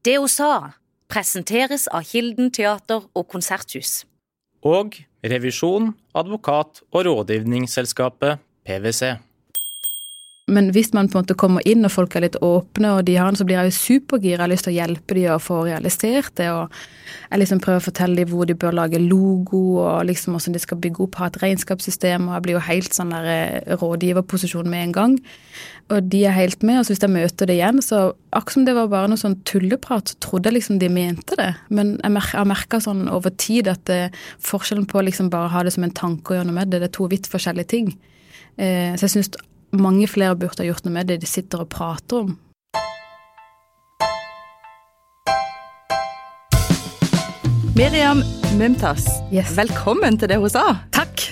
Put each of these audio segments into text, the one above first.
Det hun sa, presenteres av Kilden teater og konserthus. Og revisjon, advokat og rådgivningsselskapet PwC. Men hvis man på en måte kommer inn og folk er litt åpne, og de har den, så blir jeg jo supergira. Jeg har lyst til å hjelpe dem å få realisert det. og Jeg liksom prøver å fortelle dem hvor de bør lage logo, og liksom hvordan de skal bygge opp, ha et regnskapssystem. og Jeg blir jo helt sånn der eh, rådgiverposisjon med en gang. Og de er helt med. og så Hvis jeg møter det igjen, så akkurat som det var bare noe sånn tulleprat, så trodde jeg liksom de mente det. Men jeg har merka sånn over tid at det, forskjellen på liksom bare å ha det som en tanke og gjøre noe med det, det er to vidt forskjellige ting. Eh, så jeg synes mange flere burde ha gjort noe med det de sitter og prater om. Miriam Mumtaz, Yes. velkommen til det hun sa. Takk!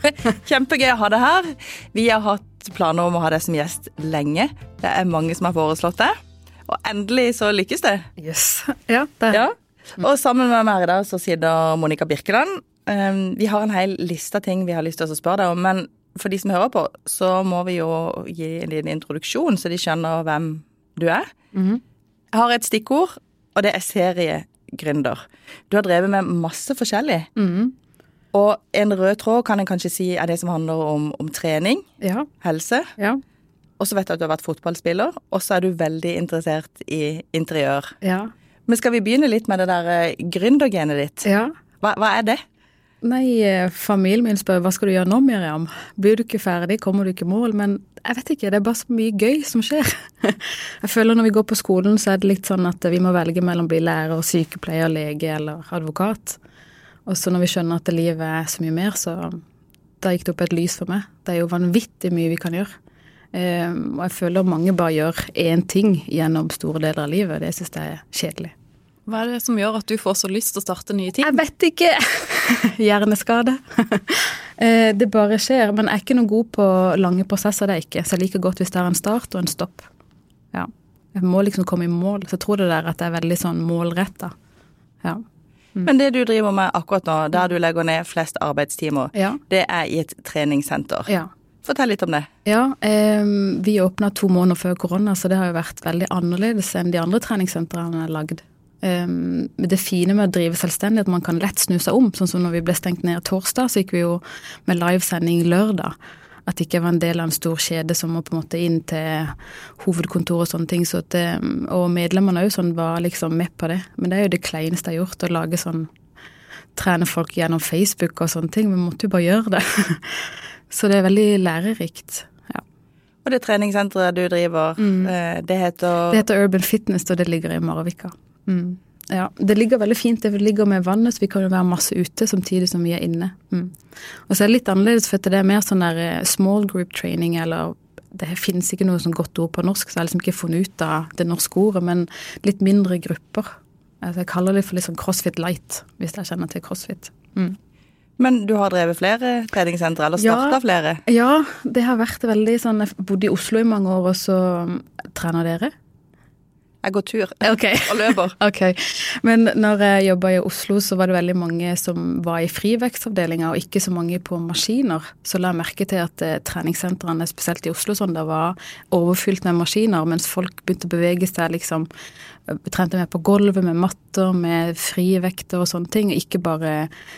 Kjempegøy å ha deg her. Vi har hatt planer om å ha deg som gjest lenge. Det er mange som har foreslått det. Og endelig så lykkes det. Yes. Ja, det Ja. Og sammen med meg i dag så sitter Monica Birkeland. Um, vi har en hel liste av ting vi har lyst til å spørre deg om, men for de som hører på, så må vi jo gi en liten introduksjon, så de skjønner hvem du er. Mhm. Jeg har et stikkord, og det er seriegründer. Du har drevet med masse forskjellig. Mhm. Og en rød tråd kan en kanskje si er det som handler om, om trening, Ja. helse. Ja. Og så vet jeg at du har vært fotballspiller, og så er du veldig interessert i interiør. Ja. Men skal vi begynne litt med det der eh, gründergenet ditt? ja. Hva, hva er det? Nei, eh, familien min spør hva skal du gjøre nå, Miriam? Blir du ikke ferdig, kommer du ikke i mål? Men jeg vet ikke, det er bare så mye gøy som skjer. Jeg føler når vi går på skolen, så er det litt sånn at vi må velge mellom å bli lærer, sykepleier, lege eller advokat. Og så når vi skjønner at livet er så mye mer, så da gikk det opp et lys for meg. Det er jo vanvittig mye vi kan gjøre. Eh, og jeg føler mange bare gjør én ting gjennom store deler av livet. og Det syns jeg er kjedelig. Hva er det som gjør at du får så lyst til å starte nye ting? Jeg vet ikke. Hjerneskade. Eh, det bare skjer. Men jeg er ikke noe god på lange prosesser, det er jeg ikke. Så jeg liker godt hvis det er en start og en stopp. Ja. Jeg må liksom komme i mål. Så jeg tror det der at det er veldig sånn målretta. Ja. Men det du driver med akkurat nå, der du legger ned flest arbeidstimer, Ja. det er i et treningssenter. ja. Fortell litt om det. Ja, eh, vi åpna to måneder før korona, så det har jo vært veldig annerledes enn de andre treningssentrene jeg har lagd. Eh, men det fine med å drive selvstendig er at man kan lett snu seg om. Sånn som når vi ble stengt ned torsdag, så gikk vi jo med livesending lørdag. At det ikke var en del av en stor kjede som må på en måte inn til hovedkontor og sånne ting. Så at, eh, og medlemmene òg sånn var liksom med på det. Men det er jo det kleineste jeg har gjort, å lage sånn Trene folk gjennom Facebook og sånne ting. Vi måtte jo bare gjøre det. Så det er veldig lærerikt. Ja. Og det treningssenteret du driver, mm. det heter Det heter Urban Fitness, og det ligger i Marvika. Mm. Ja, Det ligger veldig fint. Det ligger med vannet, så vi kan jo være masse ute samtidig som vi er inne. Mm. Og så er det litt annerledes, for det er mer sånn der eh, small group training, eller det finnes ikke noe sånn godt ord på norsk, så jeg har liksom ikke funnet ut av det norske ordet, men litt mindre grupper. Altså, jeg kaller det for litt sånn crossfit light, hvis jeg kjenner til crossfit. Mm. Men du har drevet flere treningssentre, eller Ja. flere? Ja, det har vært veldig sånn Jeg bodde i Oslo i mange år, og så mm, trener dere? Jeg går tur okay. og løper. Ok, Men når jeg jobba i Oslo, så var det veldig mange som var i frivekstavdelinga, og ikke så mange på maskiner. Så la jeg merke til at eh, treningssentrene, spesielt i Oslo, sånn, det var overfylt med maskiner, mens folk begynte å bevege seg liksom eh, Trente mer på gulvet med matter, med frivekter og sånne ting, og ikke bare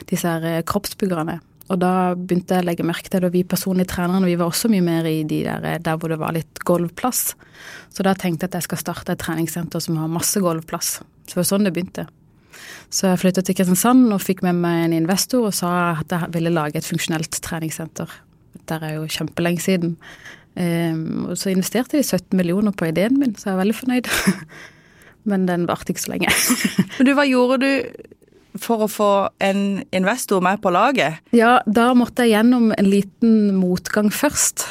disse her eh, kroppsbyggerne. Og da begynte jeg å legge merke til det, og vi personlige trenerne vi var også mye mer i de der, der hvor det var litt gulvplass. Så da tenkte jeg at jeg skal starte et treningssenter som har masse gulvplass. Så det var sånn det begynte. Så jeg flyttet til Kristiansand og fikk med meg en investor og sa at jeg ville lage et funksjonelt treningssenter. Det er jo kjempelenge siden. Um, og så investerte de 17 millioner på ideen min, så jeg er veldig fornøyd. Men den varte ikke så lenge. Men du, hva gjorde du for å få en investor med på laget? Ja, da måtte jeg gjennom en liten motgang først.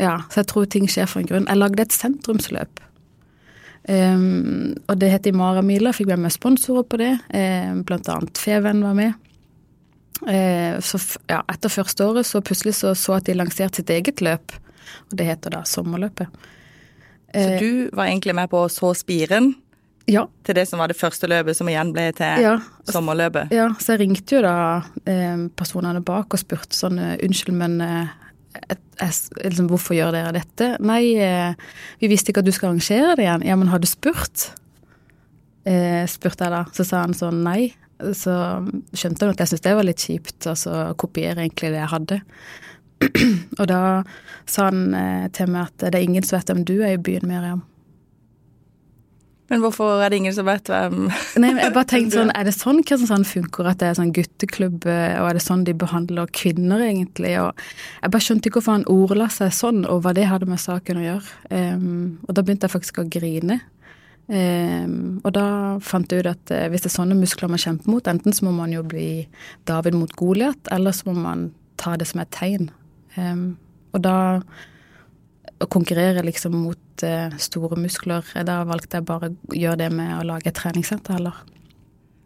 Ja, så jeg tror ting skjer for en grunn. Jeg lagde et sentrumsløp. Um, og det het Imaramila, fikk med meg sponsorer på det. Um, blant annet Feven var med. Uh, så ja, etter første året så plutselig så, så at de lanserte sitt eget løp, og det heter da Sommerløpet. Så du var egentlig med på å så spiren Ja, til det som var det første løpet, som igjen ble til ja. sommerløpet? Ja, så jeg ringte jo da eh, personene bak og spurte sånn eh, Unnskyld, men eh, et, liksom, hvorfor gjør dere dette? Nei, eh, vi visste ikke at du skal arrangere det igjen. Ja, men har du spurt? eh, spurte jeg da. Så sa han sånn nei. Så skjønte han at jeg syntes det var litt kjipt, altså kopiere egentlig det jeg hadde. og da sa han til meg at det er ingen som vet hvem du er i byen, Miriam. Men hvorfor er det ingen som vet hvem Nei, men jeg bare tenkte sånn, Er det sånn Kristiansand funker, at det er sånn gutteklubb, eh, og er det sånn de behandler kvinner, egentlig? Og jeg bare skjønte ikke hvorfor han ordla seg sånn, og hva det hadde med saken å gjøre. Um, og da begynte jeg faktisk å grine. Um, og da fant jeg ut at uh, hvis det er sånne muskler man kjemper mot, enten så må man jo bli David mot Goliat, eller så må man ta det som et tegn. Um, og da å konkurrere liksom mot uh, store muskler, da valgte jeg bare å gjøre det med å lage et treningssenter heller.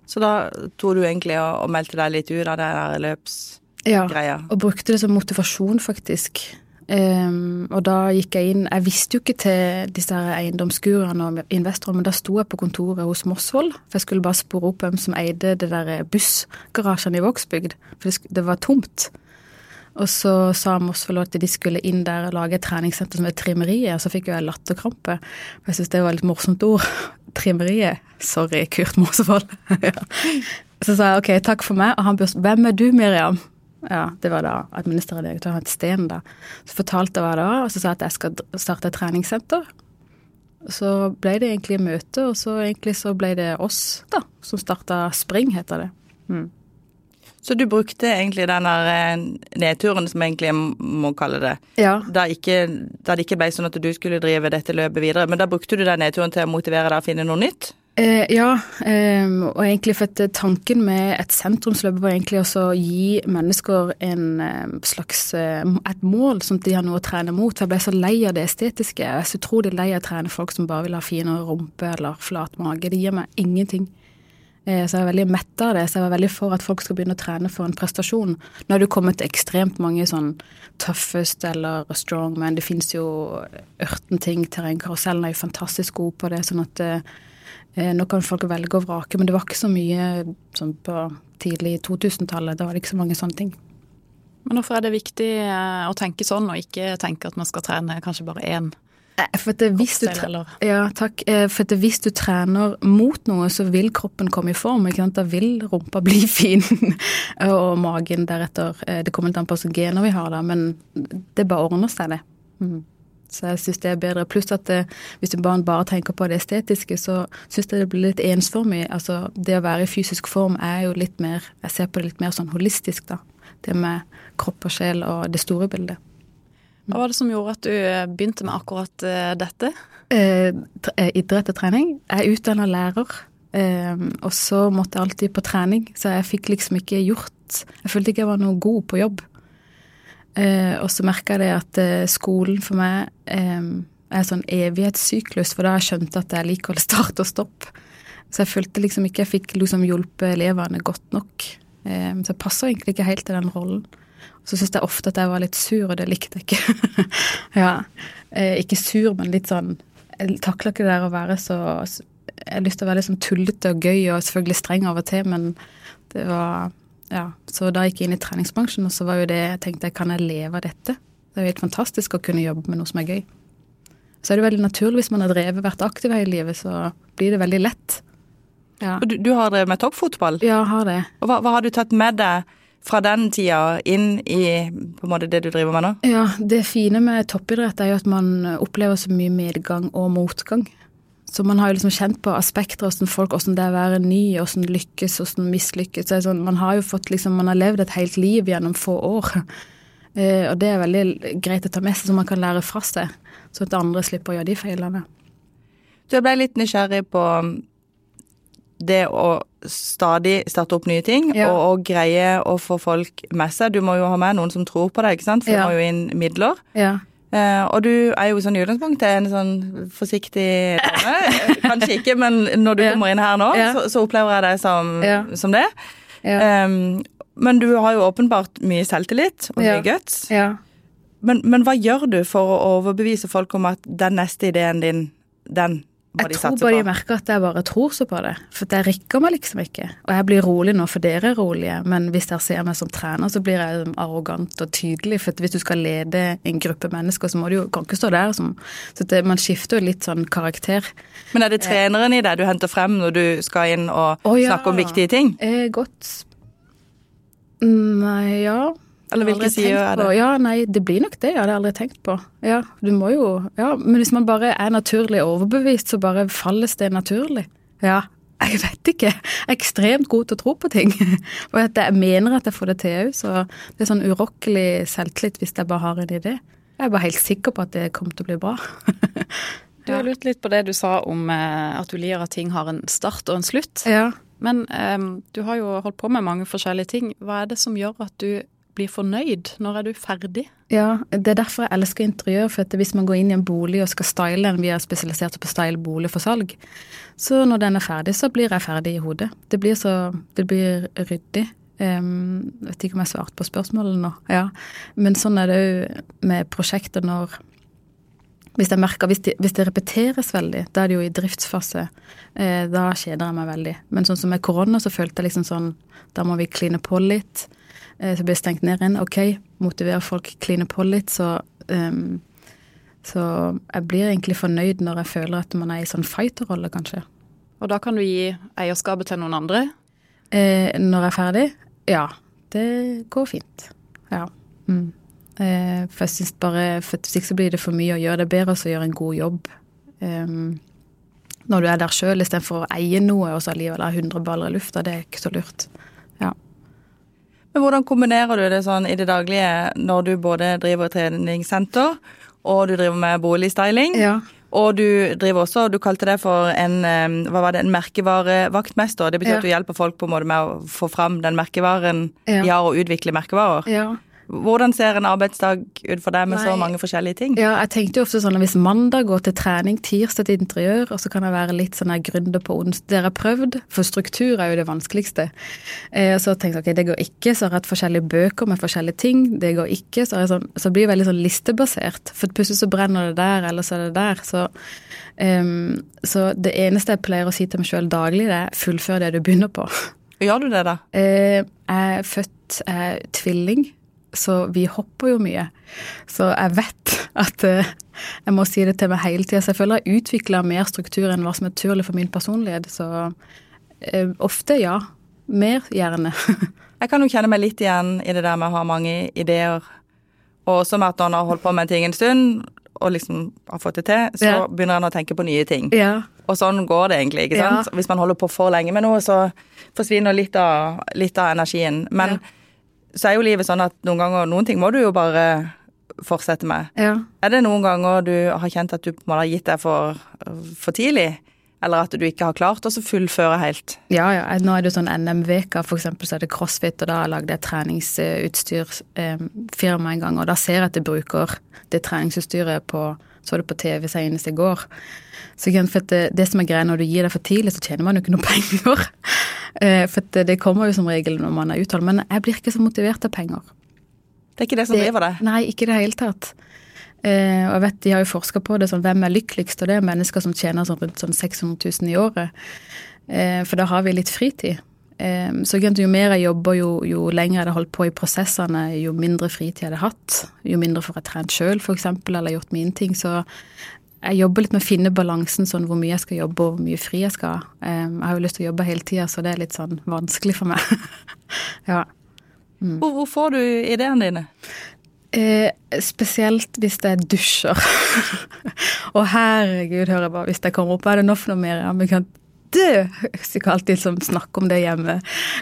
Så da tok du egentlig og, og meldte deg litt ut av det der løpsgreia? Ja, og brukte det som motivasjon, faktisk. Um, og da gikk jeg inn Jeg visste jo ikke til disse her eiendomsgurene og investorene, men da sto jeg på kontoret hos Mosshold, for jeg skulle bare spore opp hvem som eide det der bussgarasjen i Vågsbygd, for det, det var tomt. Og så sa Mosfold at de skulle inn der og lage et treningssenter som het Trimmeriet, og så fikk jo jeg latterkrampe. Jeg syns det var et litt morsomt ord. Trimmeriet. Sorry, Kurt Mosfold. ja. Så sa jeg ok, takk for meg, og han spurte hvem er du, Miriam? Ja, det var da administrerende direktør het Steen, da. Så fortalte jeg hva det var, og så sa jeg at jeg skal starte et treningssenter. Så ble det egentlig møte, og så egentlig så ble det oss, da, som starta Spring, heter det. Mm. Så du brukte egentlig den der eh, nedturen, som egentlig jeg må kalle det, Ja. da, ikke, da det ikke ble sånn at du skulle drive dette løpet videre, men da brukte du den nedturen til å motivere deg å finne noe nytt? Eh, ja, eh, og egentlig for at tanken med et sentrumsløp var egentlig også å gi mennesker en eh, slags eh, et mål som de har noe å trene mot. Jeg ble så lei av det estetiske. Jeg er så utrolig lei av å trene folk som bare vil ha finere rumpe eller flat mage. Det gir meg ingenting. Eh, Så jeg var veldig mett av det, så jeg var veldig for at folk skal begynne å trene for en prestasjon. Nå har det kommet ekstremt mange sånn tøffest eller strongman. Det fins jo ørten ting. Terrengkarusellen er jo fantastisk god på det. sånn at eh, eh, nå kan folk velge og vrake, men det var ikke så mye sånn på tidlig 2000-tallet. Da var det ikke så mange sånne ting. Men hvorfor er det viktig eh, å tenke sånn, og ikke tenke at man skal trene kanskje bare én For at hvis, du, ja, takk. Eh, For at hvis du trener mot noe, så vil kroppen komme i form. Da vil rumpa bli fin, og magen deretter. Eh, Det kommer litt an på hvilke gener vi har, da, men det bare ordner seg, det. Mhm. Så jeg syns det er bedre. Pluss at det, hvis du barn bare tenker på det estetiske, så syns jeg det blir litt ensformig. Altså, det å være i fysisk form er jo litt mer Jeg ser på det litt mer sånn holistisk, da. Det med kropp og sjel og det store bildet. Hva var det som gjorde at du eh, begynte med akkurat eh, dette? eh, eh, idrett og trening. Jeg er utdanna lærer, eh, og så måtte jeg alltid på trening, så jeg fikk liksom ikke gjort Jeg følte ikke jeg var noe god på jobb. Eh, og så merka jeg at skolen for meg er sånn evighetssyklus, for da har jeg skjønt at jeg liker å starte og stoppe. Så jeg følte liksom ikke jeg fikk liksom hjulpet elevene godt nok. Så jeg passer egentlig ikke helt til den rollen. Så syntes jeg ofte at jeg var litt sur, og det likte jeg ikke. ja. Eh, ikke sur, men litt sånn Jeg takler ikke det der å være så Jeg har lyst til å være litt sånn tullete og gøy, og selvfølgelig streng av og til, men det var Ja. Så da gikk jeg inn i treningsbransjen, og så var jo det Jeg tenkte kan jeg leve av dette? Det er jo helt fantastisk å kunne jobbe med noe som er gøy. Så er det veldig naturlig hvis man har drevet, vært aktiv hele livet, så blir det veldig lett. Ja, Du, du har drevet med toppfotball, ja har det. og hva, hva har du tatt med deg fra den tida inn i på en måte det du driver med nå? Ja, det fine med toppidrett er jo at man opplever så mye medgang og motgang. Så man har jo liksom kjent på aspekter hvordan folk, hvordan det er å være ny, hvordan lykkes, hvordan mislykkes. Sånn, man har jo fått liksom, man har levd et helt liv gjennom få år. Eh, og det er veldig greit å ta med seg, så man kan lære fra seg. Så at andre slipper å gjøre de feilene. Du, jeg ble litt nysgjerrig på det å stadig starte opp nye ting, Ja. og, og greie å få folk med seg. Du må jo ha med noen som tror på deg, ikke sant? For Ja. du må jo inn midler. Ja. Uh, og du er jo sånn i utgangspunktet en sånn forsiktig dame. Kanskje ikke, men når du kommer inn her nå, så, så opplever jeg deg som, som det. Ja. Um, men du har jo åpenbart mye selvtillit og mye guts. ja. Men, men hva gjør du for å overbevise folk om at den neste ideen din, den Jeg de tror bare de merker at jeg bare tror så på det. For jeg rikker meg liksom ikke. Og jeg blir rolig nå, for dere er rolige. Men hvis dere ser meg som trener, så blir jeg arrogant og tydelig. For hvis du skal lede en gruppe mennesker, så må du jo kan ikke stå der som Så det, man skifter jo litt sånn karakter. Men er det treneren i deg du henter frem når du skal inn og oh, ja. snakke om viktige ting? Eh, godt Nei, ja. Eller hvilke sider er på- det? Ja, nei, det blir nok det. Jeg hadde aldri tenkt på. Ja, du må jo Ja, men hvis man bare er naturlig overbevist, så bare falles det naturlig. Ja. Jeg vet ikke. Jeg er ekstremt god til å tro på ting. Og at jeg mener at jeg får det til òg, så det er sånn urokkelig selvtillit hvis jeg bare har en idé. Jeg er bare helt sikker på at det kommer til å bli bra. Du har lurt litt på det du sa om eh, at du liker at ting har en start og en slutt. Ja. Men eh, du har jo holdt på med mange forskjellige ting. Hva er det som gjør at du blir fornøyd? Når er du ferdig? Ja, det er derfor jeg elsker interiør. For hvis man går inn i en bolig og skal style den, vi er spesialisert på style bolig for salg, så når den er ferdig, så blir jeg ferdig i hodet. Det blir så Det blir ryddig. Um, vet ikke om jeg svarte på spørsmålet nå. Ja. Men sånn er det òg med prosjekter når hvis jeg merker, hvis det, hvis det repeteres veldig, da er det jo i driftsfase. Eh, da kjeder jeg meg veldig. Men sånn som med korona, så følte jeg liksom sånn Da må vi kline på litt. Eh, så blir jeg stengt ned igjen. Ok, motivere folk, kline på litt. Så, um, så jeg blir egentlig fornøyd når jeg føler at man er i sånn fighterrolle, kanskje. Og da kan du gi eierskapet til noen andre. Eh, når jeg er ferdig? Ja, det går fint. Ja. Mm. Eh, for jeg syns bare For hvis ikke så blir det for mye å gjøre. Det er bedre å gjøre en god jobb Um, når du er der sjøl, istedenfor å eie noe og så allikevel ha 100 baller i lufta. Det er ikke så lurt. Ja. Men hvordan kombinerer du det sånn i det daglige når du både driver treningssenter og du driver med boligstyling? ja. Og du driver også, du kalte det for en, hva var det, en merkevarevaktmester. Det betyr Ja. at du hjelper folk på en måte med å få fram den merkevaren Ja. har, og utvikle merkevarer. ja. Hvordan ser en arbeidsdag ut for deg med så mange forskjellige ting? Ja, jeg tenkte jo ofte sånn at hvis mandag går til trening, tirsdag til interiør, og så kan jeg være litt sånn gründer på onsdag. Det har prøvd, for struktur er jo det vanskeligste. Eh, så tenkte jeg ok, det går ikke, så har jeg hatt forskjellige bøker med forskjellige ting. Det går ikke, så, sånn, så blir det veldig sånn listebasert. For plutselig så brenner det der, eller så er det der. Så, um, så det eneste jeg pleier å si til meg sjøl daglig, det er fullfør det du begynner på. Gjør du det, da? Eh, jeg er født jeg er tvilling, så vi hopper jo mye. Så jeg vet at eh, jeg må si det til meg hele tida. Så jeg føler jeg utvikler mer struktur enn hva som er naturlig for min personlighet. Så eh, ofte ja. Mer gjerne. Jeg kan jo kjenne meg litt igjen i det der med å ha mange ideer. Og også med at når en har holdt på med en ting en stund, og liksom har fått det til, så Ja. begynner en å tenke på nye ting. ja. Og sånn går det egentlig, ikke Ja. sant? Hvis man holder på for lenge med noe, så forsvinner litt av, litt av energien. Men Ja. Så er jo livet sånn at noen ganger, noen ting må du jo bare fortsette med. ja. Er det noen ganger du har kjent at du på en måte har gitt deg for, for tidlig? Eller at du ikke har klart å fullføre helt? Ja, ja. Nå er det jo sånn NM-veka, for eksempel, så er det crossfit, og da har jeg treningsutstyrsfirma en gang, og da ser jeg at jeg bruker det treningsutstyret på Så det på TV senest i går. Så for at det, det som er greia når du gir deg for tidlig, så tjener man jo ikke noe penger. Eh, For at det, det kommer jo som regel når man er uttalt, men jeg blir ikke så motivert av penger. Det er ikke det som Det- driver deg? Nei, ikke i det hele tatt. Eh, og jeg vet, De har jo forska på det, sånn, hvem er lykkeligst, og det er mennesker som tjener sånn rundt sånn 600 000 i året. Eh, for da har vi litt fritid. Eh, så jo mer jeg jobber, jo, jo lenger jeg hadde holdt på i prosessene, jo mindre fritid jeg hadde hatt. Jo mindre får jeg trent sjøl, f.eks., eller gjort mine ting. Så jeg jobber litt med å finne balansen, sånn hvor mye jeg skal jobbe og hvor mye fri jeg skal ha. Eh, jeg har jo lyst til å jobbe hele tida, så det er litt sånn vanskelig for meg. ja. Hvor, hvor får du ideene dine? Eh, spesielt hvis jeg dusjer. og herregud, hører jeg bare, hvis jeg kommer opp, er det nå for noe mer? Ja, men kan dø! Jeg skal alltid liksom snakke om det hjemme.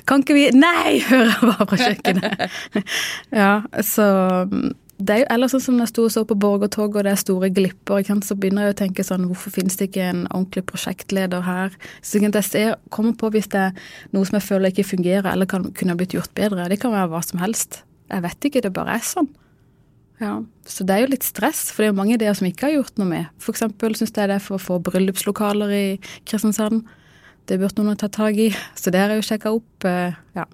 Kan ikke vi Nei! hører jeg bare fra kjøkkenet. ja, så det er jo ellers sånn som når jeg sto og så på Borgertoget, og det er store glipper, så begynner jeg å tenke sånn Hvorfor finnes det ikke en ordentlig prosjektleder her? Så jeg ser, kommer på hvis det er noe som jeg føler ikke fungerer, eller kan, kunne blitt gjort bedre. Det kan være hva som helst. Jeg vet ikke, det bare er sånn. Ja, Så det er jo litt stress, for det er jo mange ideer som ikke har gjort noe med. Eksempel syns jeg det er for å få bryllupslokaler i Kristiansand. Det burde noen ha tatt tak i. Så det har jeg jo sjekka opp. eh, Ja.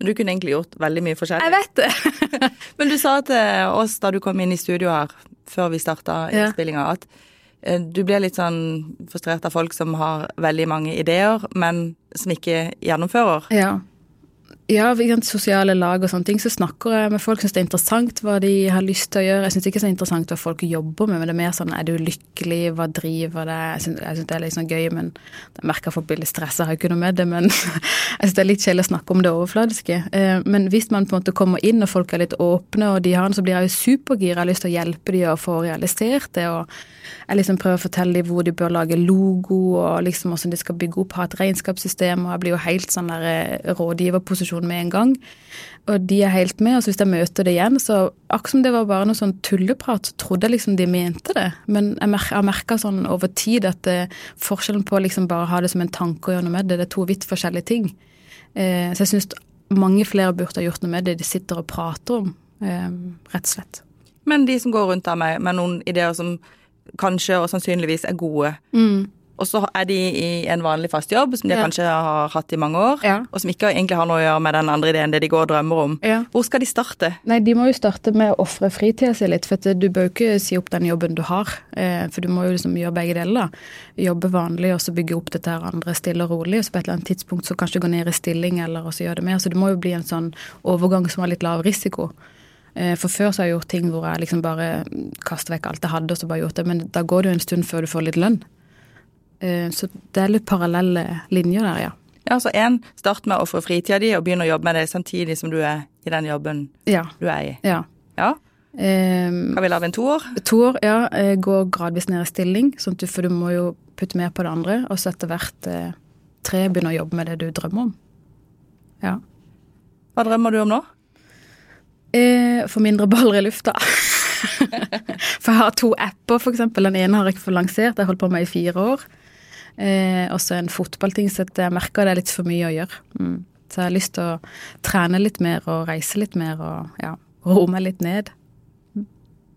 Du kunne egentlig gjort veldig mye forskjellig. Jeg vet det! Men du sa til oss da du kom inn i studio her, før vi starta Ja. innspillinga, at eh, du blir litt sånn frustrert av folk som har veldig mange ideer, men som ikke gjennomfører. Ja. Ja, sosiale lag og sånne ting, så snakker jeg med folk, syns det er interessant hva de har lyst til å gjøre. Jeg syns ikke det er interessant hva folk jobber med, men det er mer sånn er du lykkelig, hva driver det Jeg syns det er litt sånn gøy, men jeg merker folk blir litt stressa, har ikke noe med det, men jeg syns det er litt kjedelig å snakke om det overfladiske. Eh, Men hvis man på en måte kommer inn og folk er litt åpne, og de har den, så blir jeg jo supergira. Jeg har lyst til å hjelpe de å få realisert det. og jeg liksom prøver å fortelle dem hvor de bør lage logo, og liksom hvordan de skal bygge opp, ha et regnskapssystem. Og jeg blir jo helt sånn der eh, rådgiverposisjon med en gang. Og de er helt med. Og så hvis jeg møter det igjen, så akkurat som det var bare noe sånn tulleprat, så trodde jeg liksom de mente det. Men jeg har merka sånn over tid at det, forskjellen på liksom bare ha det som en tanke og gjøre noe med det, det er to vidt forskjellige ting. Eh, så jeg syns mange flere burde ha gjort noe med det de sitter og prater om, eh, rett og slett. Men de som går rundt der med, med noen ideer som kanskje og sannsynligvis er gode, og så er de i en vanlig fast jobb som de Ja. kanskje har hatt i mange år, Ja. og som ikke egentlig har noe å gjøre med den andre ideen det de går og drømmer om. Ja. Hvor skal de starte? Nei, de må jo starte med å ofre fritida si litt, for du bør jo ikke si opp den jobben du har. Eh, for du må jo liksom gjøre begge deler. Jobbe vanlig, og så bygge opp dette her andre stille og rolig. Og så på et eller annet tidspunkt så kanskje gå ned i stilling, eller også gjøre det mer. Så det må jo bli en sånn overgang som har litt lav risiko. Eh, For før så har jeg gjort ting hvor jeg liksom bare kaster vekk alt jeg hadde, og så bare gjort det. Men da går det jo en stund før du får litt lønn. Eh, Så det er litt parallelle linjer der, ja. Ja, altså en, start med å få fritida di og begynne å jobbe med det samtidig som du er i den jobben Ja. du er i. ja. Ja, Um, kan vi av en toer? To år, ja. Gå Går gradvis ned i stilling, sånn du, for du må jo putte mer på det andre. Og så etter hvert eh, tre begynner å jobbe med det du drømmer om. Ja. Hva drømmer du om nå? Eh, Få mindre baller i lufta. for jeg har to apper, eksempel. Den ene har jeg ikke fått lansert, jeg har holdt på med i fire år. Eh, også en fotballting, så jeg merker det er litt for mye å gjøre. Mm. Så jeg har lyst til å trene litt mer og reise litt mer og ja, roe meg litt ned.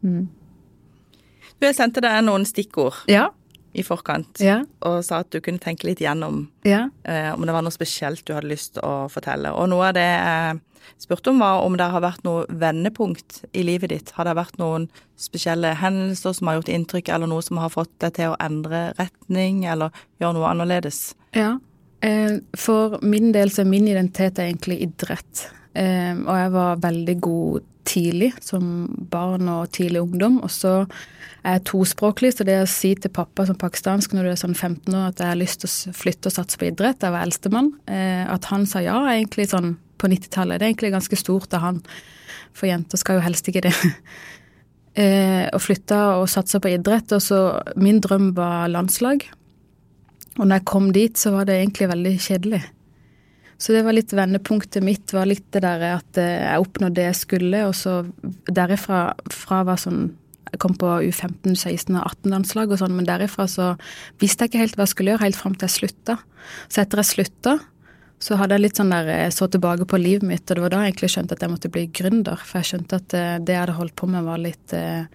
Du, jeg sendte deg noen stikkord Ja. I forkant Ja. og sa at du kunne tenke litt gjennom Ja. eh, om det var noe spesielt du hadde lyst til å fortelle. Og noe av det jeg spurte om, var om det har vært noe vendepunkt i livet ditt. Har det vært noen spesielle hendelser som har gjort inntrykk, eller noe som har fått deg til å endre retning, eller gjøre noe annerledes? Ja. Eh, For min del så er min identitet egentlig idrett. Eh, Og jeg var veldig god tidlig, som barn og tidlig ungdom. Og så er jeg tospråklig, så det å si til pappa som pakistansk når du er sånn 15 år at jeg har lyst til å flytte og satse på idrett, jeg var eldstemann, eh, at han sa ja, egentlig sånn på 90-tallet. Det er egentlig ganske stort av han, for jenter skal jo helst ikke det. Eh, Og flytta og satsa på idrett, og så min drøm var landslag. Og når jeg kom dit, så var det egentlig veldig kjedelig. Så det var litt vendepunktet mitt, var litt det der at eh, jeg oppnådde det jeg skulle, og så derifra fra var sånn Jeg kom på U15, 16 og 18-landslag og sånn, men derifra så visste jeg ikke helt hva jeg skulle gjøre, helt fram til jeg slutta. Så etter jeg slutta, så hadde jeg litt sånn der Jeg så tilbake på livet mitt, og det var da jeg egentlig skjønte at jeg måtte bli gründer. For jeg skjønte at eh, det jeg hadde holdt på med, var litt eh,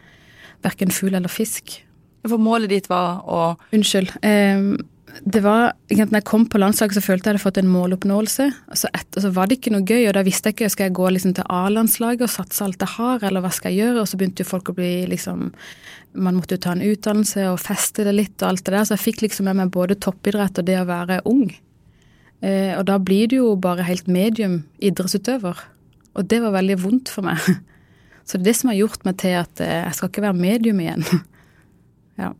verken fugl eller fisk. For målet ditt var å Unnskyld. Eh, det var, når jeg kom på landslaget, så følte jeg hadde fått en måloppnåelse. Og så, et, var det ikke noe gøy, og da visste jeg ikke skal jeg gå liksom til A-landslaget og satse alt jeg har, eller hva skal jeg gjøre? Og så begynte jo folk å bli liksom Man måtte jo ta en utdannelse og feste det litt og alt det der. Så jeg fikk liksom med meg både toppidrett og det å være ung. Eh, og da blir du jo bare helt medium idrettsutøver. Og det var veldig vondt for meg. Så det er det som har gjort meg til at eh, jeg skal ikke være medium igjen. ja.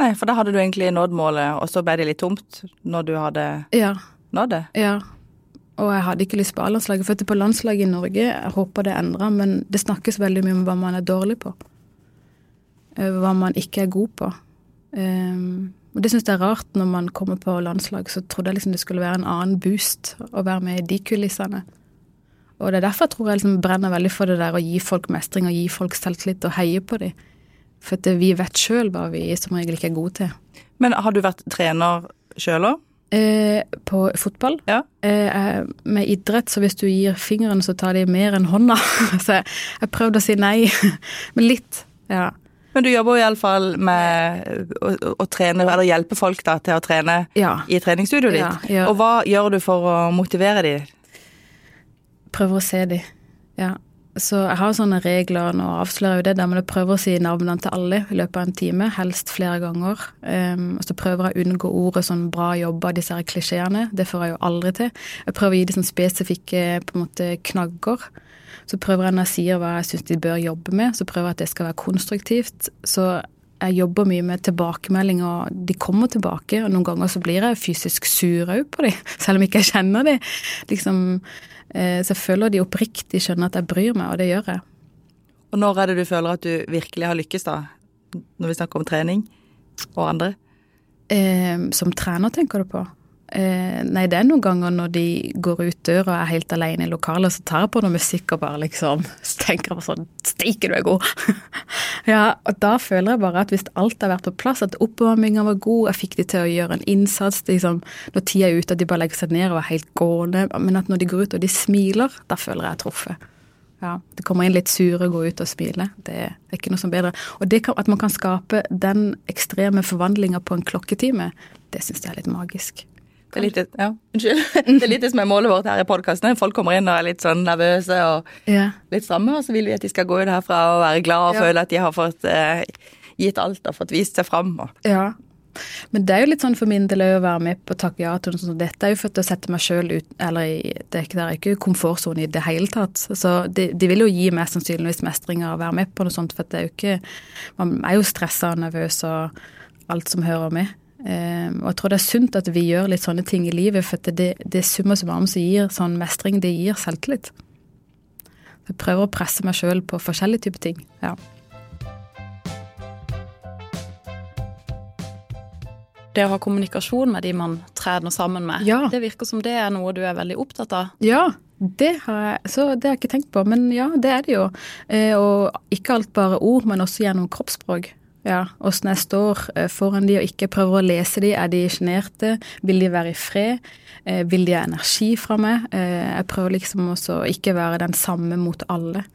Nei, for da hadde du egentlig nådd målet, og så ble det litt tomt når du hadde ja. nådd det. Ja. Og jeg hadde ikke lyst på A-landslaget. Fødte på landslaget i Norge, jeg håper det endrer, men det snakkes veldig mye om hva man er dårlig på. Eh, Hva man ikke er god på. Um, og det syns jeg er rart når man kommer på landslag, så trodde jeg liksom det skulle være en annen boost å være med i de kulissene. Og det er derfor jeg tror jeg liksom brenner veldig for det der å gi folk mestring og gi folk selvtillit og heie på dem. For vi vet sjøl hva vi som regel ikke er gode til. Men har du vært trener sjøl òg? Eh, på fotball. Ja. Eh, med idrett, så hvis du gir fingeren, så tar de mer enn hånda. så jeg, prøvde å si nei, men litt. Ja. Men du jobber jo iallfall med å, å, trene, eller hjelpe folk da til å trene ja. i treningsstudioet ditt. Og hva gjør du for å motivere dem? Prøver å se dem, Ja. Så jeg har sånne regler, nå avslører jo det, der jeg prøver å si navnene til alle i løpet av en time, helst flere ganger. Um, og så prøver jeg å unngå ordet sånn bra jobba, disse her klisjeene. Det får jeg jo aldri til. Jeg prøver å gi de sånn spesifikke på en måte knagger. Så prøver jeg når jeg sier hva jeg syns de bør jobbe med, så prøver jeg at det skal være konstruktivt. Så jeg jobber mye med tilbakemelding, og de kommer tilbake. Og noen ganger så blir jeg fysisk sur òg på dem, selv om ikke jeg kjenner dem. Liksom, eh, så jeg føler de oppriktig skjønner at jeg bryr meg, og det gjør jeg. Og når er det du føler at du virkelig har lykkes, da? Når vi snakker om trening og andre? Eh, som trener, tenker du på? Eh, nei, det er noen ganger når de går ut døra og er helt alene i lokalet, så tar jeg på noe musikk og bare liksom tenker jeg sånn Steike, du er god! ja, og da føler jeg bare at hvis alt har vært på plass, at oppvarminga var god, jeg fikk de til å gjøre en innsats liksom, Når tida er ute, at de bare legger seg ned og er helt gående, men at når de går ut og de smiler, da føler jeg jeg truffet. Ja, Det kommer inn litt sure, gå ut og smile. Det er ikke noe som bedre. Og det kan, at man kan skape den ekstreme forvandlinga på en klokketime, det syns jeg er litt magisk. Det er litt, ja, unnskyld. Det er litt det som er målet vårt her i podkasten. Folk kommer inn og er litt sånn nervøse og Ja. litt stramme, og så vil vi at de skal gå ut herfra og være glad og Ja. føle at de har fått eh, gitt alt og fått vist seg fram. Og. Ja. Men det er jo litt sånn for min del å være med på å takke ja til noe sånt. Dette er jo for å sette meg sjøl ut Eller det er ikke, det er ikke komfortsone i det hele tatt. Så de, de vil jo gi mest sannsynligvis mestring av å være med på noe sånt, for det er jo ikke Man er jo stressa og nervøs og alt som hører med. Eh, og jeg tror det er sunt at vi gjør litt sånne ting i livet, for det, det summa summarum som gir sånn mestring, det gir selvtillit. Jeg prøver å presse meg sjøl på forskjellige typer ting. ja. Det å ha kommunikasjon med de man trener sammen med, Ja. det virker som det er noe du er veldig opptatt av. Ja, det har jeg, så det har jeg ikke tenkt på, men ja, det er det jo. Eh, og ikke alt bare ord, men også gjennom kroppsspråk. Ja, Åssen jeg står eh, foran de og ikke prøver å lese de. Er de sjenerte? Vil de være i fred? Eh, vil de ha energi fra meg? Eh, jeg prøver liksom også å ikke være den samme mot alle.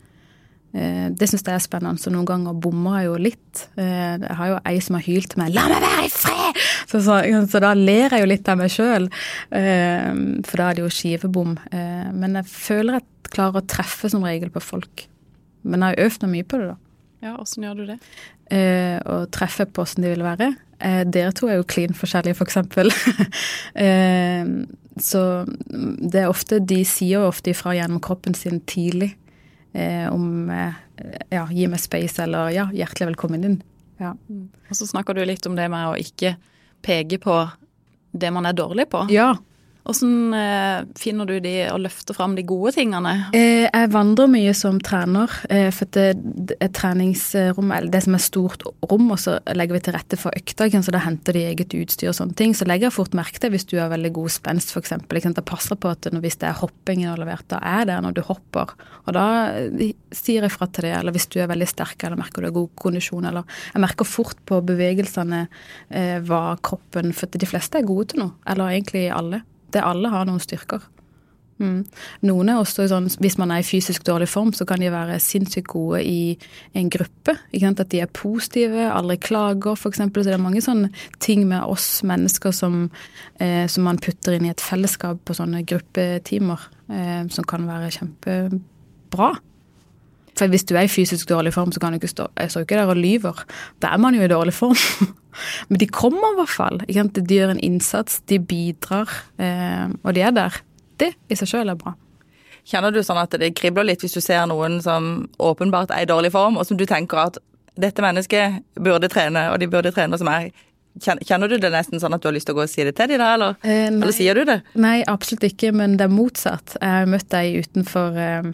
Det syns jeg er spennende, så noen ganger bommer jeg jo litt. Jeg har jo ei som har hylt til meg 'la meg være i fred'! Så, så, så da ler jeg jo litt av meg sjøl, for da er det jo skivebom. Men jeg føler jeg klarer å treffe som regel på folk. Men jeg har øvd meg mye på det, da. Ja, åssen gjør du det? Eh, og treffe på åssen de vil være. Eh, dere to er jo klin forskjellige, for eksempel. eh, så det er ofte De sier jo ofte ifra gjennom kroppen sin tidlig eh, om eh, ja, gi meg space, eller ja, hjertelig velkommen inn. Ja. Og så snakker du litt om det med å ikke peke på det man er dårlig på. ja. Åssen eh, finner du de og løfter fram de gode tingene? Eh, jeg vandrer mye som trener, eh, for det, det er treningsrom, eller det som er stort rom, og så legger vi til rette for økta, så da henter de eget utstyr og sånne ting. Så legger jeg fort merke til hvis du har veldig god spenst, f.eks. Jeg passer på at hvis det er hopping involvert, da er der når du hopper. Og da sier jeg fra til det, eller hvis du er veldig sterk eller merker du har god kondisjon, eller Jeg merker fort på bevegelsene hva kroppen For de fleste er gode til noe, eller egentlig alle. Det alle har noen styrker. Mm. Noen er også sånn, Hvis man er i fysisk dårlig form, så kan de være sinnssykt gode i en gruppe. At de er positive, aldri klager, f.eks. Så det er mange sånne ting med oss mennesker som, eh, som man putter inn i et fellesskap på sånne gruppetimer, eh, som kan være kjempebra. For hvis du er i fysisk dårlig form, så kan du ikke stå Jeg står ikke der og lyver. Da er man jo i dårlig form. Men de kommer i hvert fall. De gjør en innsats, de bidrar, eh, og de er der. Det i seg sjøl er bra. Kjenner du sånn at det kribler litt hvis du ser noen som åpenbart er i dårlig form, og som du tenker at dette mennesket burde trene, og de burde trene som er Kjenner du det nesten sånn at du har lyst til å gå og si det til dem da, eller, Eh, eller sier du det? Nei, absolutt ikke, men det er motsatt. Jeg har møtt ei utenfor eh,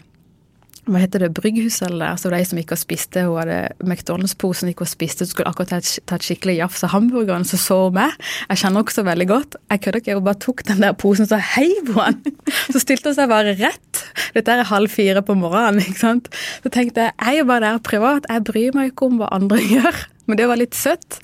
hva heter det, Brygghuset eller der, så de som gikk og spiste, hun hadde McDonald's-posen gikk og spiste, skulle akkurat ta et, skikkelig jafs av hamburgeren, så så hun meg. Jeg kjenner også veldig godt. Jeg kødder ikke, hun bare tok den der posen og så heiv på den. Så stilte hun seg bare rett. Dette er halv fire på morgenen, ikke sant. Så tenkte jeg, jeg er jo bare der privat, jeg bryr meg ikke om hva andre gjør. Men det var litt søtt.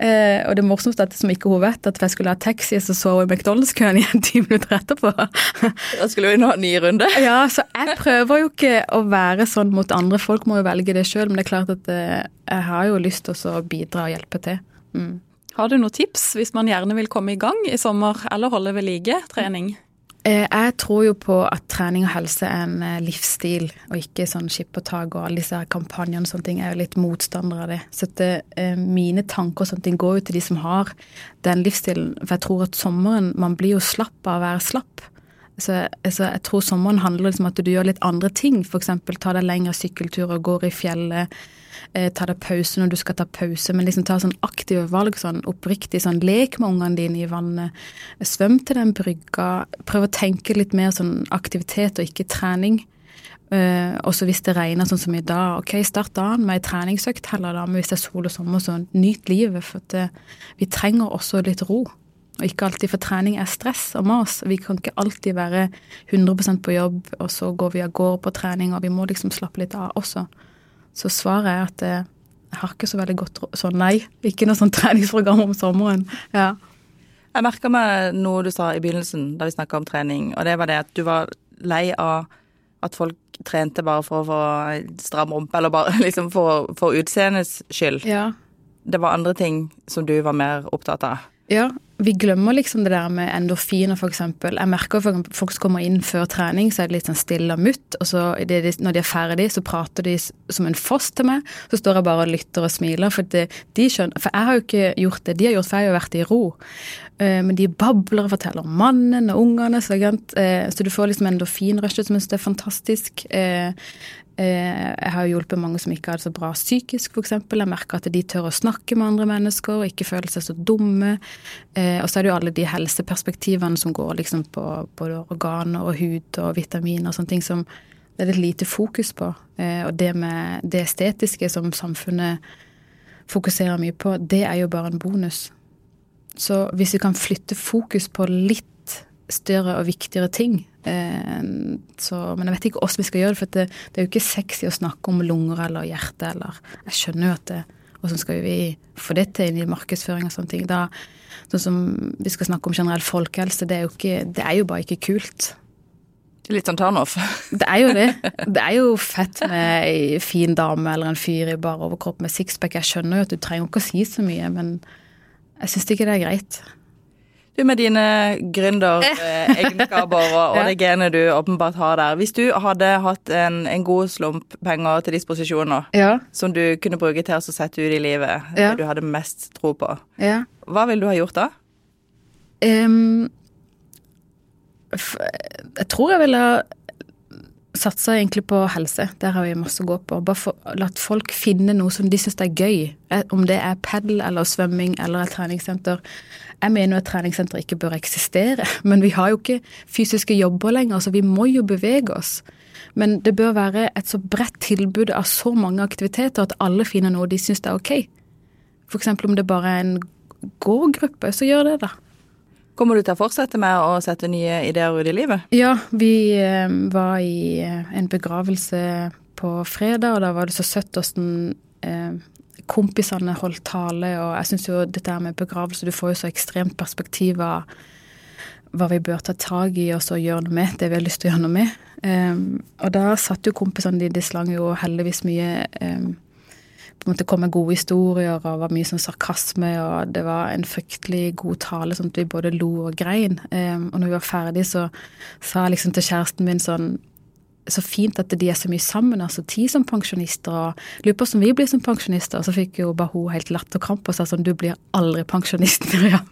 Eh, og det morsomste er at som ikke hun vet, at jeg skulle ha taxi, så så hun i McDonald's-køen igjen ti minutter etterpå. Da skulle hun ha en ny runde. Ja, så jeg prøver jo ikke å være sånn mot andre. Folk må jo velge det sjøl, men det er klart at eh, jeg har jo lyst til å bidra og hjelpe til. Mm. Har du noen tips hvis man gjerne vil komme i gang i sommer, eller holde ved like trening? Eh, jeg tror jo på at trening og helse er en eh, livsstil, og ikke sånn skip og alle disse kampanjene og sånne ting. Jeg er jo litt motstander av det. Så det, eh, mine tanker og sånne ting går jo til de som har den livsstilen. For jeg tror at sommeren Man blir jo slapp av å være slapp. Så altså, jeg tror sommeren handler liksom om at du gjør litt andre ting. F.eks. ta deg lengre sykkelturer, går i fjellet eh, ta deg pause når du skal ta pause, men liksom ta sånn aktive valg, sånn oppriktig sånn lek med ungene dine i vannet. Svøm til den brygga. Prøv å tenke litt mer sånn aktivitet og ikke trening. Uh, og så hvis det regner sånn som i dag, ok, start dagen med ei treningsøkt heller, da. Men hvis det er sol og sommer, så nyt livet. For det, vi trenger også litt ro. Og ikke alltid, for trening er stress og mas. Vi kan ikke alltid være 100% på jobb, og så går vi av gårde på trening, og vi må liksom slappe litt av også. Så svaret er at eh, jeg har ikke så veldig godt så nei. Ikke noe sånn treningsprogram om sommeren. Ja. Jeg merka meg noe du sa i begynnelsen da vi snakka om trening, og det var det at du var lei av at folk trente bare for å få stram rumpe, eller bare liksom for, for utseendets skyld. Ja. Det var andre ting som du var mer opptatt av. Ja, vi glemmer liksom det der med endorfiner, f.eks. Jeg merker at folk som kommer inn før trening, så er det litt sånn stille og mutt. Og så når de er ferdig, så prater de som en foss til meg. Så står jeg bare og lytter og smiler. For, det, de skjønner, for jeg har jo ikke gjort det de har gjort, for jeg har jo vært i ro. Uh, men de babler og forteller om mannen og ungene. Så, uh, så du får liksom endorfinrushet som jeg syns er fantastisk. Eh, jeg har hjulpet mange som ikke har det så bra psykisk, f.eks. Jeg merker at de tør å snakke med andre mennesker og ikke føle seg så dumme. Eh, og så er det jo alle de helseperspektivene som går liksom på både organer og hud og vitaminer og sånne ting som det er litt lite fokus på. Eh, og det med det estetiske som samfunnet fokuserer mye på, det er jo bare en bonus. Så hvis vi kan flytte fokus på litt større og viktigere ting, Eh, så, men jeg vet ikke hvordan vi skal gjøre det, for det, det, er jo ikke sexy å snakke om lunger eller hjerte eller Jeg skjønner jo at det Hvordan skal vi få det til inn i markedsføring og sånne ting? Da, sånn som vi skal snakke om generell folkehelse, det er jo, ikke, det er jo bare ikke kult. Litt sånn turnoff? Det er jo det. Det er jo fett med ei fin dame eller en fyr i bar overkropp med sixpack. Jeg skjønner jo at du trenger ikke å si så mye, men jeg syns ikke det er greit. Du med dine gründeregenskaper og, og det genet du åpenbart har der. Hvis du hadde hatt en, en god slump penger til disposisjon nå, ja. som du kunne bruke til å sette ut i livet, ja. det du hadde mest tro på, ja. hva ville du ha gjort da? Um, jeg tror jeg ville ha satsa egentlig på helse. Der har vi masse å gå på. Bare for, latt folk finne noe som de syns er gøy. Eh, om det er padel eller svømming eller et treningssenter. Jeg mener at treningssenter ikke bør eksistere, men vi har jo ikke fysiske jobber lenger, så vi må jo bevege oss. Men det bør være et så bredt tilbud av så mange aktiviteter at alle finner noe de syns er ok. F.eks. om det bare er en gågruppe, så gjør det, da. Kommer du til å fortsette med å sette nye ideer ut i livet? Ja, vi eh, var i eh, en begravelse på fredag, og da var det så søtt åssen eh, kompisene holdt tale, og jeg syns jo dette med begravelse Du får jo så ekstremt perspektiv av hva vi bør ta tak i og så gjøre noe med, det vi har lyst til å gjøre noe med. Og da satt jo kompisene de, de slang jo heldigvis mye på en måte kom med gode historier og var mye sånn sarkasme, og det var en fryktelig god tale, sånn at vi både lo og grein. Um, og når vi var ferdig, så sa jeg liksom til kjæresten min sånn så fint at de er så mye sammen, altså ti som pensjonister, og lurer på hvordan vi blir som pensjonister. Og Så fikk jo bare hun helt latterkrampe og sa sånn, du blir aldri pensjonist, Miriam.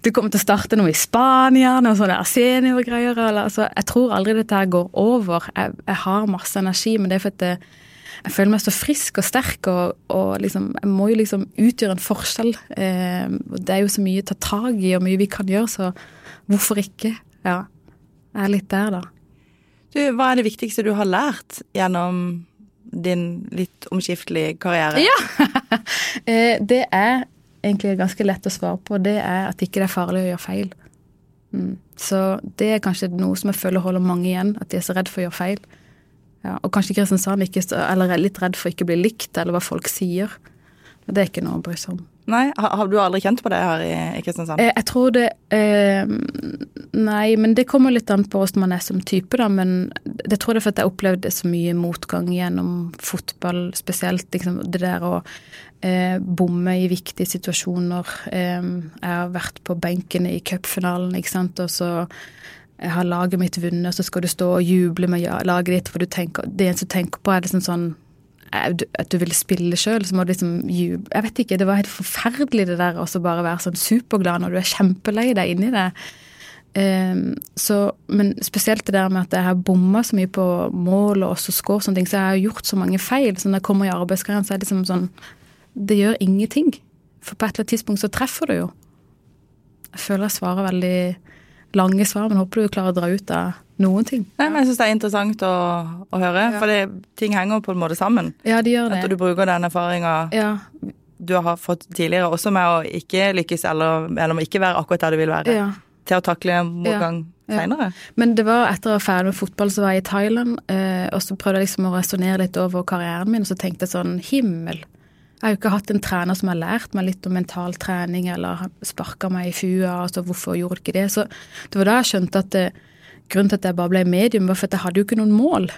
du kommer til å starte noe i Spania, noe sånne seniorgreier, eller altså, jeg tror aldri dette her går over. Jeg, jeg, har masse energi, men det er fordi jeg føler meg så frisk og sterk, og, og liksom, jeg må jo liksom utgjøre en forskjell. Eh, det er jo så mye å ta tak i, og mye vi kan gjøre, så hvorfor ikke? Ja, jeg er litt der, da. Du, hva er det viktigste du har lært gjennom din litt omskiftelige karriere? Ja! Eh, det er egentlig ganske lett å svare på. Det er at ikke det er farlig å gjøre feil. Mm. Så det er kanskje noe som jeg føler holder mange igjen, at de er så redd for å gjøre feil. Ja, og kanskje Kristiansand ikke, eller er litt redd for ikke å bli likt, eller hva folk sier. Det er ikke noe å bry seg om. Nei, har, har du aldri kjent på det her i, i Kristiansand? Eh, jeg tror det eh, Nei, men det kommer litt an på hvordan man er som type, da. Men det tror jeg er fordi jeg opplevde så mye motgang gjennom fotball spesielt. Liksom, det der å eh, bomme i viktige situasjoner. Eh, jeg har vært på benken i cupfinalen, ikke sant, og så jeg har laget mitt vunnet, så skal du stå og juble med laget ditt, for tenker, det eneste du tenker på, er liksom sånn at du vil spille sjøl, så må du liksom juble Jeg vet ikke, det var helt forferdelig det der å bare være sånn superglad når du er kjempelei deg inni det. Um, så, men spesielt det der med at jeg har bomma så mye på mål og også score og sånne ting, så jeg har gjort så mange feil. Så når jeg kommer i arbeidskarrieren, så er det liksom sånn Det gjør ingenting. For på et eller annet tidspunkt så treffer du jo. Jeg føler jeg svarer veldig lange svar, men håper du klarer å dra ut av noen ting. Nei, men jeg syns det er interessant å, å høre, Ja. for det, ting henger på en måte sammen. Ja, de gjør At det. du bruker den erfaringa Ja, du har fått tidligere, også med å ikke lykkes eller, eller med ikke være akkurat der du vil være, ja. til å takle motgang Ja. seinere. Men det var etter å være ferdig med fotball, så var jeg i Thailand. Eh, og så prøvde jeg liksom å resonnere litt over karrieren min, og så tenkte jeg sånn Himmel. Jeg har jo ikke hatt en trener som har lært meg litt om mental trening, eller sparka meg i fua, altså hvorfor gjorde du ikke det? Så det var da jeg skjønte at det, grunnen til at jeg bare ble medium, var for at jeg hadde jo ikke noen mål.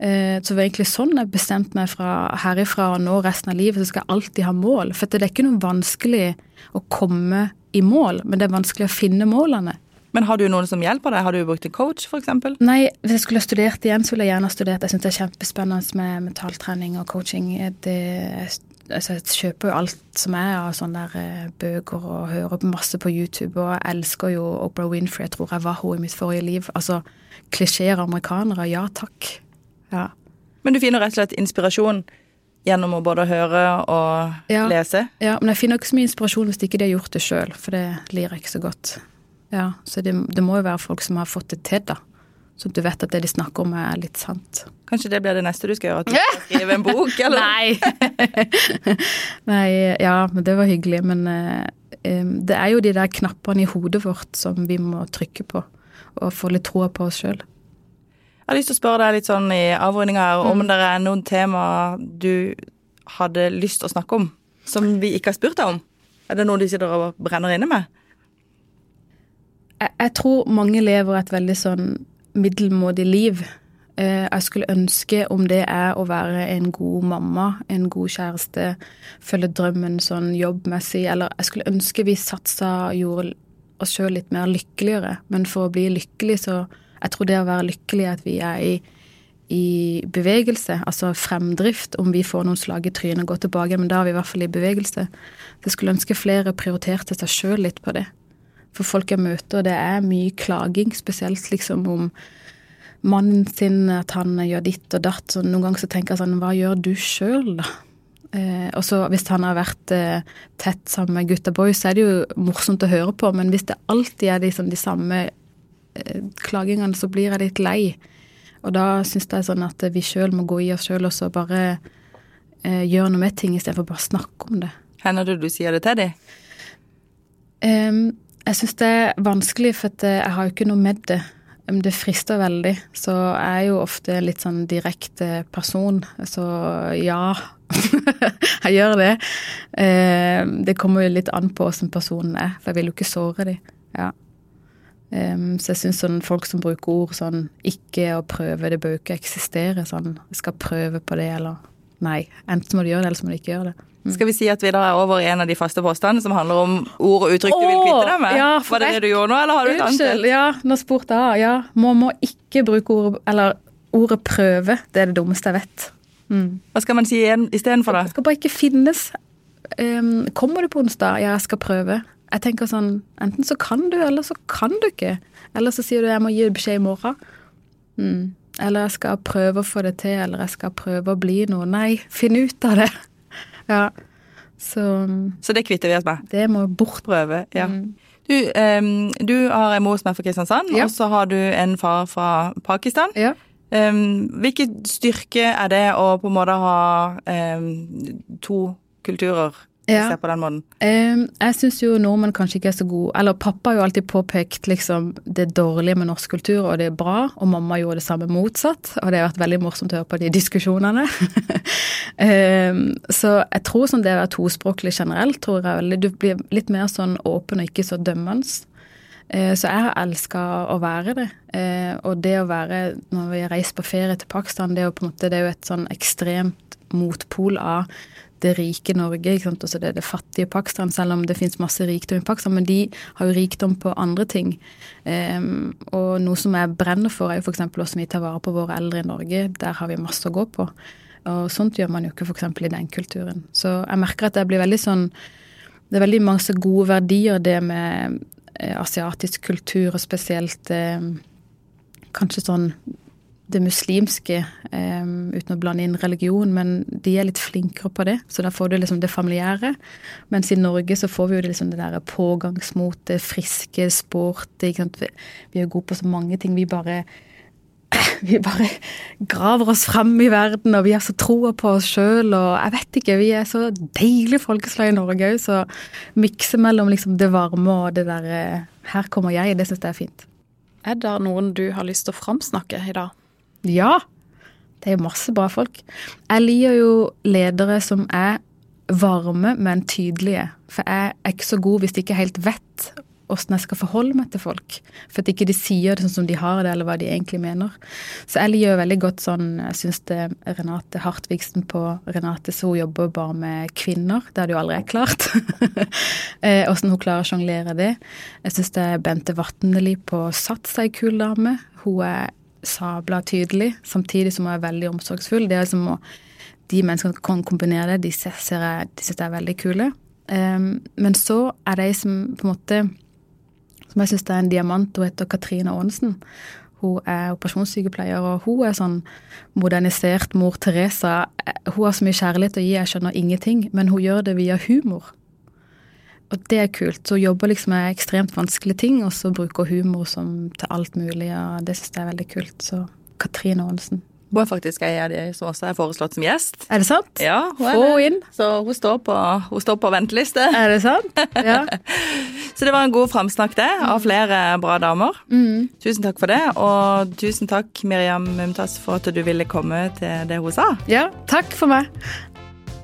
Eh, så det var egentlig sånn jeg bestemte meg fra herifra og nå resten av livet, så skal jeg alltid ha mål. For det er ikke noe vanskelig å komme i mål, men det er vanskelig å finne målene. Men har du noen som hjelper deg? Har du brukt en coach, f.eks.? Nei, hvis jeg skulle ha studert igjen, så ville jeg gjerne ha studert. Jeg syns det er kjempespennende med mentaltrening og coaching. Det, altså, jeg kjøper jo alt som er av sånne der eh, bøker og hører masse på YouTube. Og jeg elsker jo Oprah Winfrey. Jeg tror jeg var hun i mitt forrige liv. Altså klisjeer amerikanere. Ja takk. Ja. Men du finner rett og slett inspirasjon gjennom å både høre og Ja. lese? ja. Men jeg finner ikke så mye inspirasjon hvis ikke de har gjort det sjøl, for det lir jeg ikke så godt. Ja, Så det, det må jo være folk som har fått det til, da. Så du vet at det de snakker om er litt sant. Kanskje det blir det neste du skal gjøre? At du skal skrive en bok, eller? Nei. Nei, ja, men det var hyggelig. Men eh, det er jo de der knappene i hodet vårt som vi må trykke på. Og få litt troa på oss sjøl. Jeg har lyst til å spørre deg litt sånn i avrundinga her, Mm. om det er noen tema du hadde lyst til å snakke om, som vi ikke har spurt deg om? Er det noe du sitter og brenner inne med? Jeg, jeg tror mange lever et veldig sånn middelmådig liv. Eh, jeg skulle ønske om det er å være en god mamma, en god kjæreste, følge drømmen sånn jobbmessig, eller jeg skulle ønske vi satsa og gjorde oss sjøl litt mer lykkeligere. Men for å bli lykkelig, så Jeg tror det å være lykkelig er at vi er i, i bevegelse, altså fremdrift. Om vi får noen slag i trynet og går tilbake, men da er vi i hvert fall i bevegelse. Så jeg skulle ønske flere prioriterte seg sjøl litt på det. For folk jeg møter, det er mye klaging, spesielt liksom om mannen sin, at han gjør ditt og datt. Så noen ganger så tenker jeg sånn, hva gjør du sjøl, da? Eh, og så hvis han har vært eh, tett sammen med gutta boys, så er det jo morsomt å høre på, men hvis det alltid er liksom de samme eh, klagingene, så blir jeg litt lei. Og da syns jeg sånn at vi sjøl må gå i oss sjøl og så bare eh, gjøre noe med ting istedenfor bare å snakke om det. Hender det du sier det til dem? Em, jeg syns det er vanskelig, for eh, jeg har jo ikke noe med det. Det frister veldig. Så jeg er jo ofte litt sånn direkte person. Så ja, jeg gjør det. Det kommer jo litt an på åssen personen er, for jeg vil jo ikke såre dem. Ja. Så jeg syns sånn folk som bruker ord sånn ikke å prøve, det bør jo ikke eksistere. Sånn jeg skal prøve på det, eller nei. Enten må du gjøre det, eller så må du ikke gjøre det. Skal vi si at vi da er over i en av de faste postene som handler om ord og uttrykk du vil kvitte deg med? ja, Var det det du gjorde nå, eller har du et annet? Ja, nå spurte jeg. Ja, må, må ikke bruke ordet Eller ordet prøve. Det er det dummeste jeg vet. Mm. Hva skal man si istedenfor, da? Det skal bare ikke finnes. Um, kommer du på onsdag? Ja, jeg skal prøve. Jeg tenker sånn, Enten så kan du, eller så kan du ikke. Eller så sier du jeg må gi beskjed i morgen. Mm. Eller jeg skal prøve å få det til, eller jeg skal prøve å bli noe. Nei, finn ut av det. Ja. Så Så det kvitter vi oss med. det må bort. Prøve, ja. Mm. Du, um, du har en mor som er fra Kristiansand, Ja. og så har du en far fra Pakistan. Ja. Um, hvilken styrke er det å på en måte ha um, to kulturer Ja. Se på den måten. Um, jeg syns jo nordmenn kanskje ikke er så gode Eller pappa har jo alltid påpekt liksom det dårlige med norsk kultur, og det er bra. Og mamma gjorde det samme motsatt, og det har vært veldig morsomt å høre på de diskusjonene. um, så jeg tror som det å være tospråklig generelt, tror jeg Du blir litt mer sånn åpen og ikke så dømmende. Eh, så jeg har elska å være det. Eh, og det å være Når vi reiser på ferie til Pakistan, det er jo på en måte det er jo et sånn ekstremt motpol av det rike Norge, ikke sant? Også det, det fattige Pakistan, selv om det finnes masse rikdom i Pakistan. Men de har jo rikdom på andre ting. Um, og noe som jeg brenner for, er jo f.eks. hvordan vi tar vare på våre eldre i Norge. Der har vi masse å gå på. Og sånt gjør man jo ikke f.eks. i den kulturen. Så jeg merker at jeg blir veldig sånn Det er veldig masse gode verdier, det med eh, asiatisk kultur, og spesielt eh, kanskje sånn det muslimske, um, uten å blande inn religion, men de er litt flinkere på det. Så da får du liksom det familiære. Mens i Norge så får vi jo det liksom det der pågangsmotet, friske, sporty. Vi, er gode på så mange ting. Vi bare vi bare graver oss frem i verden, og vi har så troa på oss sjøl. Og jeg vet ikke, vi er så deilig folkeslag i Norge òg, så mikse mellom liksom det varme og det derre Her kommer jeg, det syns jeg er fint. Er det noen du har lyst til å framsnakke i dag? Ja. Det er jo masse bra folk. Jeg liker jo ledere som er varme, men tydelige. For jeg er ikke så god hvis de ikke helt vet åssen jeg skal forholde meg til folk. For at ikke de sier det sånn som de har det, eller hva de egentlig mener. Så jeg liker veldig godt sånn Jeg syns det er Renate Hartvigsen på Renate, så hun jobber bare med kvinner. Det hadde jo aldri jeg klart. Åssen hun klarer å sjonglere det. Jeg syns det er Bente Vatneli på Sats ei kul dame. Hun er sabla tydelig, samtidig som hun er veldig omsorgsfull. Det er som å De menneskene som kan kombinere det, de syns jeg er veldig kule. Um, men så er det de som på en måte Som jeg syns er en diamant, hun heter Katrine Aanesen. Hun er operasjonssykepleier, og hun er sånn modernisert mor Teresa. Hun har så mye kjærlighet å gi, jeg skjønner ingenting, men hun gjør det via humor. Og det er kult. Så hun jobber liksom med ekstremt vanskelige ting, og så bruker humor som til alt mulig, og det syns jeg er veldig kult. Så Katrine Aanesen. Hun er faktisk ei av de som også er foreslått som gjest. Er det sant? Ja, hun er Få det. inn. Så hun står på, hun står på venteliste. Er det sant? Ja. Så det var en god framsnakk, det, av flere bra damer. Mm. Tusen takk for det, og tusen takk, Miriam Mumtaz, for at du ville komme til det hun sa. ja. Takk for meg.